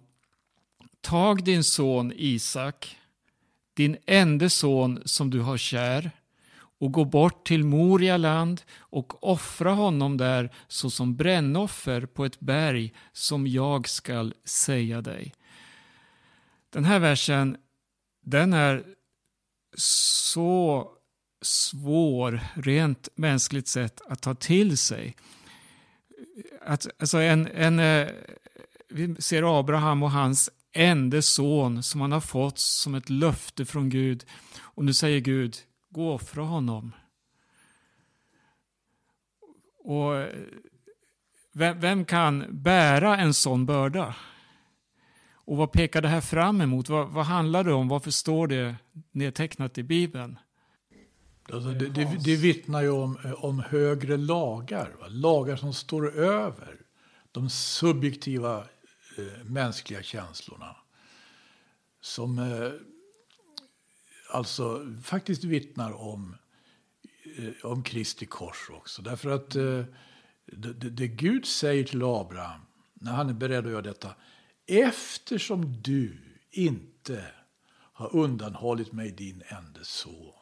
Tag din son Isak, din enda son som du har kär, och gå bort till Moria land och offra honom där såsom brännoffer på ett berg som jag skall säga dig. Den här versen, den är så svår, rent mänskligt sett, att ta till sig. Att, alltså en, en, eh, vi ser Abraham och hans enda son som han har fått som ett löfte från Gud. Och nu säger Gud, gå och offra honom. Och vem, vem, kan bära en sån börda? Och vad pekar det här fram emot? Vad, vad handlar det om? Varför står det nedtecknat i Bibeln? Alltså det, det, det vittnar ju om, om högre lagar, va? lagar som står över de subjektiva eh, mänskliga känslorna. Som eh, alltså faktiskt vittnar om, eh, om Kristi kors också. Därför att eh, det, det, Gud säger till Abraham när han är beredd att göra detta. Eftersom du inte har undanhållit mig din enda son.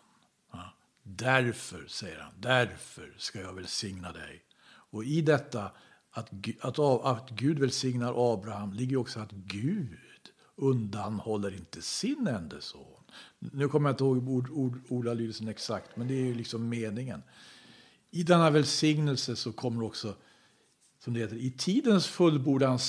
Därför, säger han, därför ska jag välsigna dig. Och i detta att, att, att Gud välsignar Abraham ligger också att Gud undanhåller inte sin enda son. Nu kommer jag inte ihåg ord, ord, ordalydelsen exakt, men det är ju liksom meningen. I denna välsignelse så kommer också, som det heter, i tidens fullbordan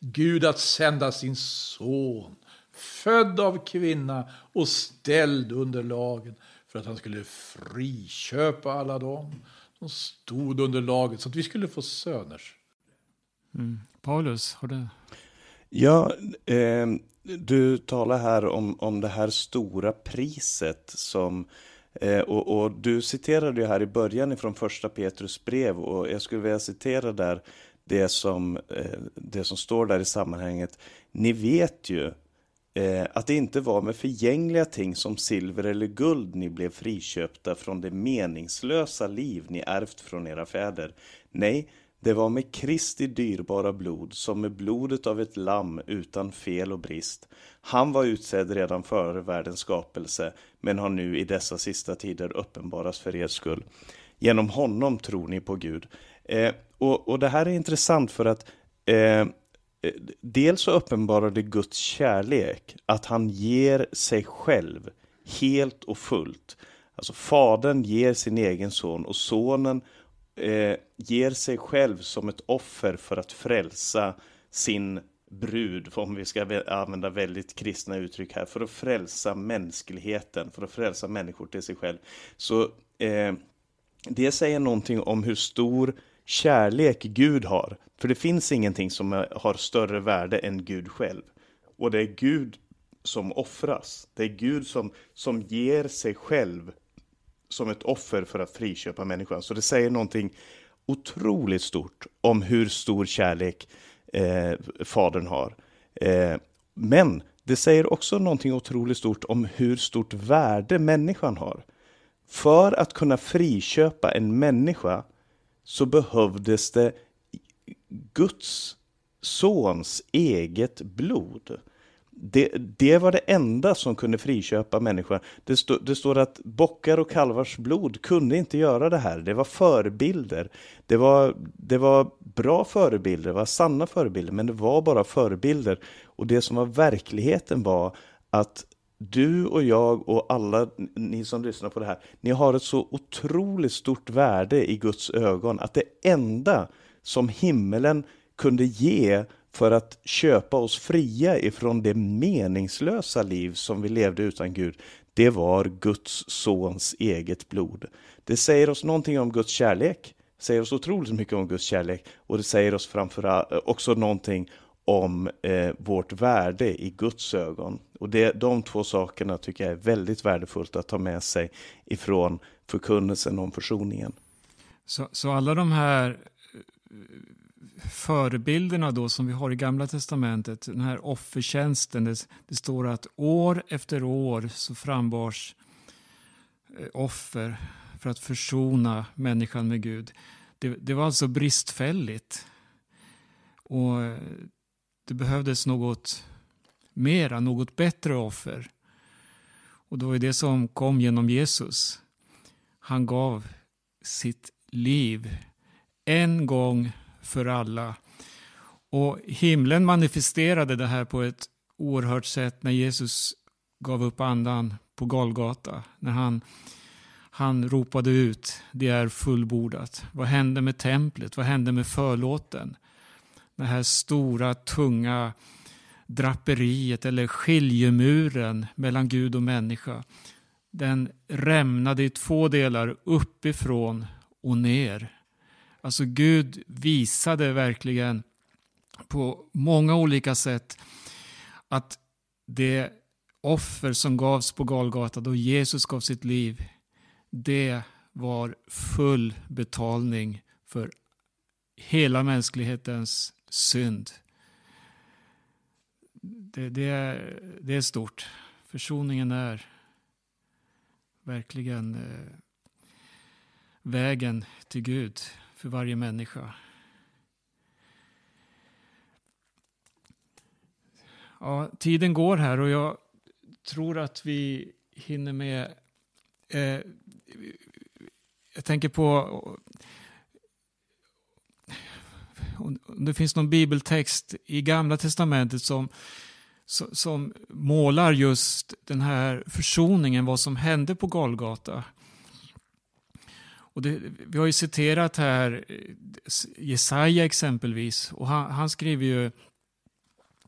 Gud att sända sin son, född av kvinna och ställd under lagen för att han skulle friköpa alla dem som stod under laget så att vi skulle få söner. Mm. Paulus, har du? Ja, eh, du talar här om, om det här stora priset som eh, och, och, du citerade ju här i början från första Petrus brev och jag skulle vilja citera där det som, eh, det som står där i sammanhanget. Ni vet ju eh, att det inte var med förgängliga ting som silver eller guld ni blev friköpta från det meningslösa liv ni ärvt från era fäder. Nej, det var med Kristi dyrbara blod, som med blodet av ett lamm utan fel och brist. Han var utsedd redan före världens skapelse, men har nu i dessa sista tider uppenbarats för er skull. Genom honom tror ni på Gud. Eh, och, och det här är intressant för att eh, Eh, dels så uppenbarar det Guds kärlek, att han ger sig själv helt och fullt. Alltså fadern ger sin egen son och sonen eh, ger sig själv som ett offer för att frälsa sin brud, om vi ska använda väldigt kristna uttryck här, för att frälsa mänskligheten, för att frälsa människor till sig själv. Så eh, det säger någonting om hur stor kärlek Gud har. För det finns ingenting som har större värde än Gud själv. Och det är Gud som offras. Det är Gud som, som ger sig själv som ett offer för att friköpa människan. Så det säger någonting otroligt stort om hur stor kärlek eh, Fadern har. Eh, men det säger också någonting otroligt stort om hur stort värde människan har. För att kunna friköpa en människa så behövdes det Guds sons eget blod. Det, det, var det enda som kunde friköpa människan. Det, stå, det, står att bockar och kalvars blod kunde inte göra det här. Det var förebilder. Det var, det var bra förebilder, det var sanna förebilder, men det var bara förebilder. Och det som var verkligheten var att du och jag och alla ni som lyssnar på det här, ni har ett så otroligt stort värde i Guds ögon att det enda som himmelen kunde ge för att köpa oss fria ifrån det meningslösa liv som vi levde utan Gud, det var Guds sons eget blod. Det säger oss någonting om Guds kärlek, säger oss otroligt mycket om Guds kärlek och det säger oss framförallt eh, också någonting om eh, vårt värde i Guds ögon. Och det, de två sakerna tycker jag är väldigt värdefullt att ta med sig ifrån förkunnelsen om försoningen. Så, så alla de här eh, förebilderna då som vi har i Gamla Testamentet, den här offertjänsten, det, det står att år efter år så frambars eh, offer för att försona människan med Gud. Det, det var alltså bristfälligt. Och eh, det behövdes något mera, något bättre offer. Och det var det som kom genom Jesus. Han gav sitt liv en gång för alla. Och himlen manifesterade det här på ett oerhört sätt när Jesus gav upp andan på Golgata. När han, han ropade ut, det är fullbordat. Vad hände med templet? Vad hände med förlåten? Det här stora, tunga draperiet eller skiljemuren mellan Gud och människa. Den rämnade i två delar, uppifrån och ner. Alltså Gud visade verkligen på många olika sätt att det offer som gavs på Galgata då Jesus gav sitt liv, det var full betalning för hela mänsklighetens synd. Det, det, är, det är stort. Försoningen är verkligen eh, vägen till Gud för varje människa. Ja, tiden går här och jag tror att vi hinner med... Eh, jag tänker på det finns någon bibeltext i Gamla Testamentet som, som målar just den här försoningen, vad som hände på Golgata. Och det, vi har ju citerat här eh, Jesaja exempelvis. Och han, han skriver ju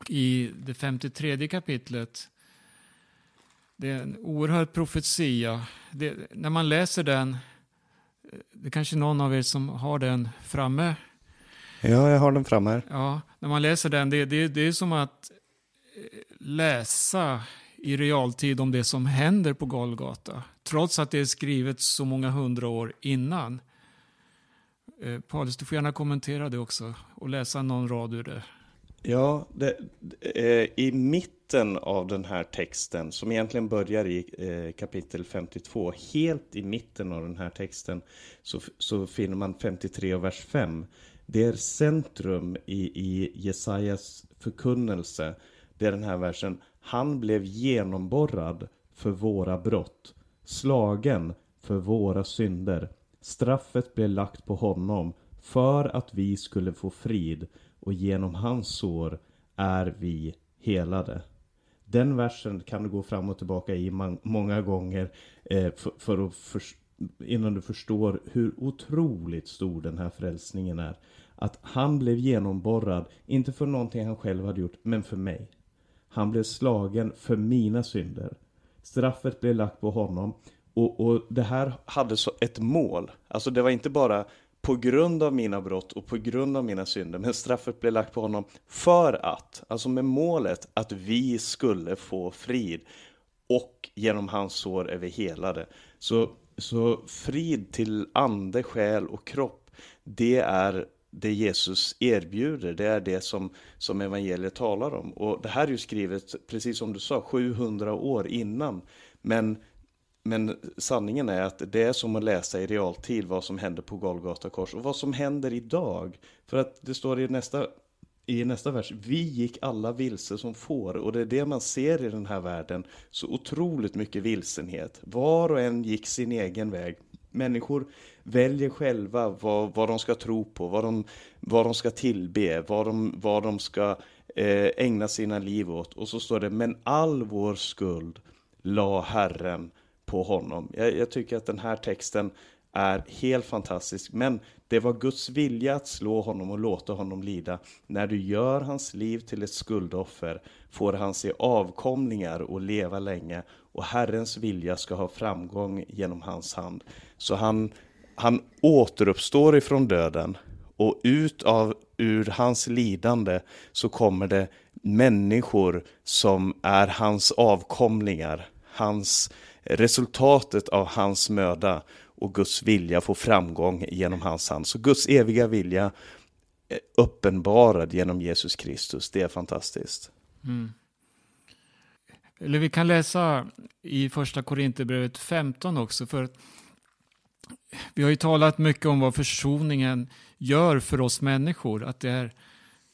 i det 53 kapitlet. Det är en oerhörd profetia. Det, när man läser den, eh, det är kanske någon av er som har den framme. Ja, jag har den framme här. Ja, när man läser den, det, det, det är som att eh, läsa i realtid om det som händer på Golgata. Trots att det är skrivet så många hundra år innan. Eh, Paulus, du får gärna kommentera det också och läsa någon rad ur det. Ja, det, eh, i mitten av den här texten, som egentligen börjar i eh, kapitel 52, helt i mitten av den här texten, så, så finner man 53 och vers 5. Det är centrum i, i Jesajas förkunnelse. Det är den här versen. Han blev genomborrad för våra brott, slagen för våra synder. Straffet blev lagt på honom för att vi skulle få frid och genom hans sår är vi helade. Den versen kan du gå fram och tillbaka i många gånger eh, för, att innan du förstår hur otroligt stor den här frälsningen är. Att han blev genomborrad, inte för någonting han själv hade gjort, men för mig. Han blev slagen för mina synder. Straffet blev lagt på honom. Och, och det här hade så ett mål. Alltså det var inte bara på grund av mina brott och på grund av mina synder. Men straffet blev lagt på honom för att, alltså med målet att vi skulle få frid. Och genom hans sår är vi helade. Så, så frid till ande, själ och kropp, det är det Jesus erbjuder, det är det som, som evangeliet talar om. Och det här är ju skrivet, precis som du sa, 700 år innan. Men, men sanningen är att det är som att läsa i realtid vad som händer på Golgata kors och vad som händer idag. För att det står i nästa, i nästa vers, vi gick alla vilse som får. Och det är det man ser i den här världen, så otroligt mycket vilsenhet. Var och en gick sin egen väg. Människor väljer själva vad, vad de ska tro på, vad de, vad de ska tillbe, vad de, vad de ska eh, ägna sina liv åt. Och så står det, men all vår skuld la Herren på honom. Jag, jag tycker att den här texten är helt fantastisk. Men det var Guds vilja att slå honom och låta honom lida. När du gör hans liv till ett skuldoffer får han se avkomlingar och leva länge och Herrens vilja ska ha framgång genom hans hand. Så han, han återuppstår ifrån döden och ut av, ur hans lidande så kommer det människor som är hans avkomlingar, hans, resultatet av hans möda och Guds vilja får framgång genom hans hand. Så Guds eviga vilja uppenbarad genom Jesus Kristus, det är fantastiskt. Mm. Eller vi kan läsa i första Korinthierbrevet 15 också, för vi har ju talat mycket om vad försoningen gör för oss människor, att det är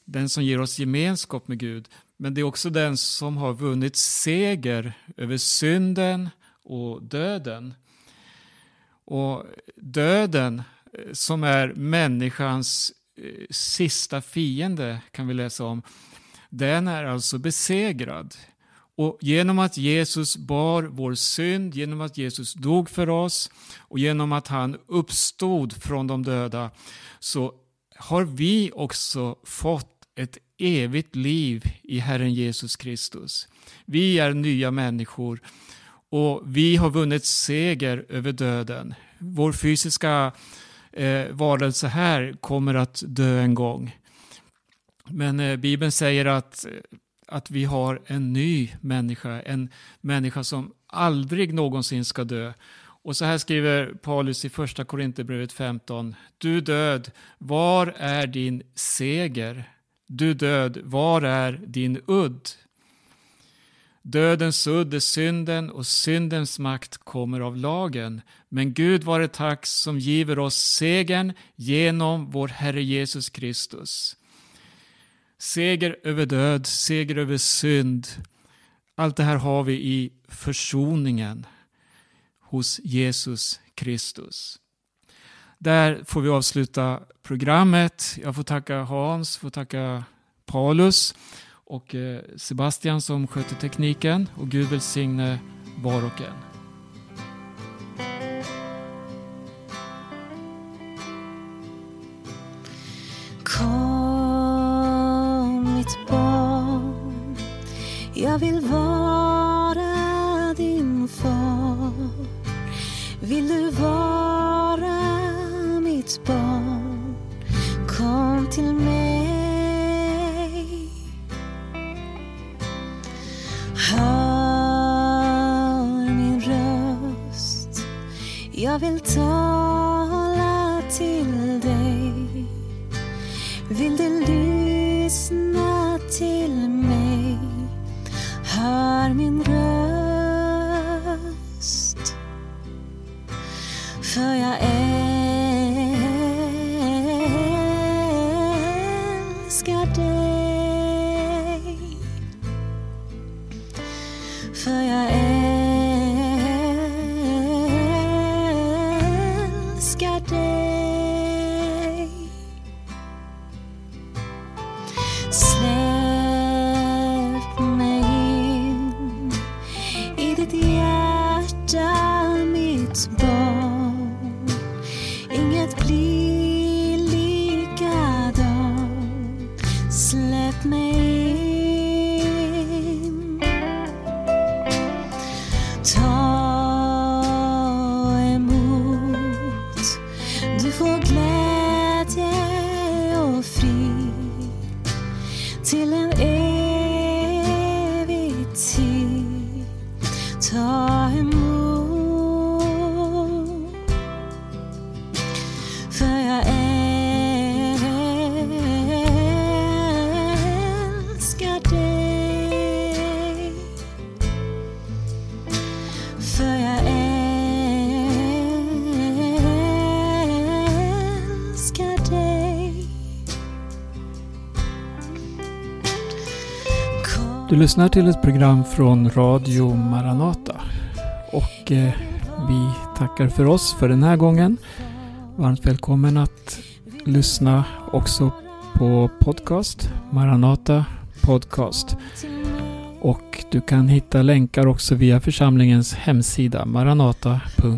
den som ger oss gemenskap med Gud, men det är också den som har vunnit seger över synden och döden. Och döden, eh, som är människans eh, sista fiende, kan vi läsa om, den är alltså besegrad. Och genom att Jesus bar vår synd, genom att Jesus dog för oss och genom att han uppstod från de döda så har vi också fått ett evigt liv i Herren Jesus Kristus. Vi är nya människor och vi har vunnit seger över döden. Vår fysiska eh, varelse här kommer att dö en gång. Men eh, Bibeln säger att, eh, att vi har en ny människa, en människa som aldrig någonsin ska dö. Och så här skriver Paulus i första Korinthierbrevet 15. Du död, var är din seger? Du död, var är din udd? Dödens udd är synden och syndens makt kommer av lagen. Men Gud vare tack som giver oss segern genom vår Herre Jesus Kristus. Seger över död, seger över synd. Allt det här har vi i försoningen hos Jesus Kristus. Där får vi avsluta programmet. Jag får tacka Hans, får tacka Paulus och eh, Sebastian som sköter tekniken och Gud välsigne var och en. Kom mitt barn, jag vill vara Jag vill lyssnar till ett program från Radio Maranata. Och eh, vi tackar för oss för den här gången. Varmt välkommen att lyssna också på podcast. Maranata podcast. Och du kan hitta länkar också via församlingens hemsida maranata.se.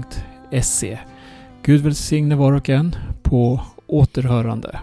Gud välsigne var och en på återhörande.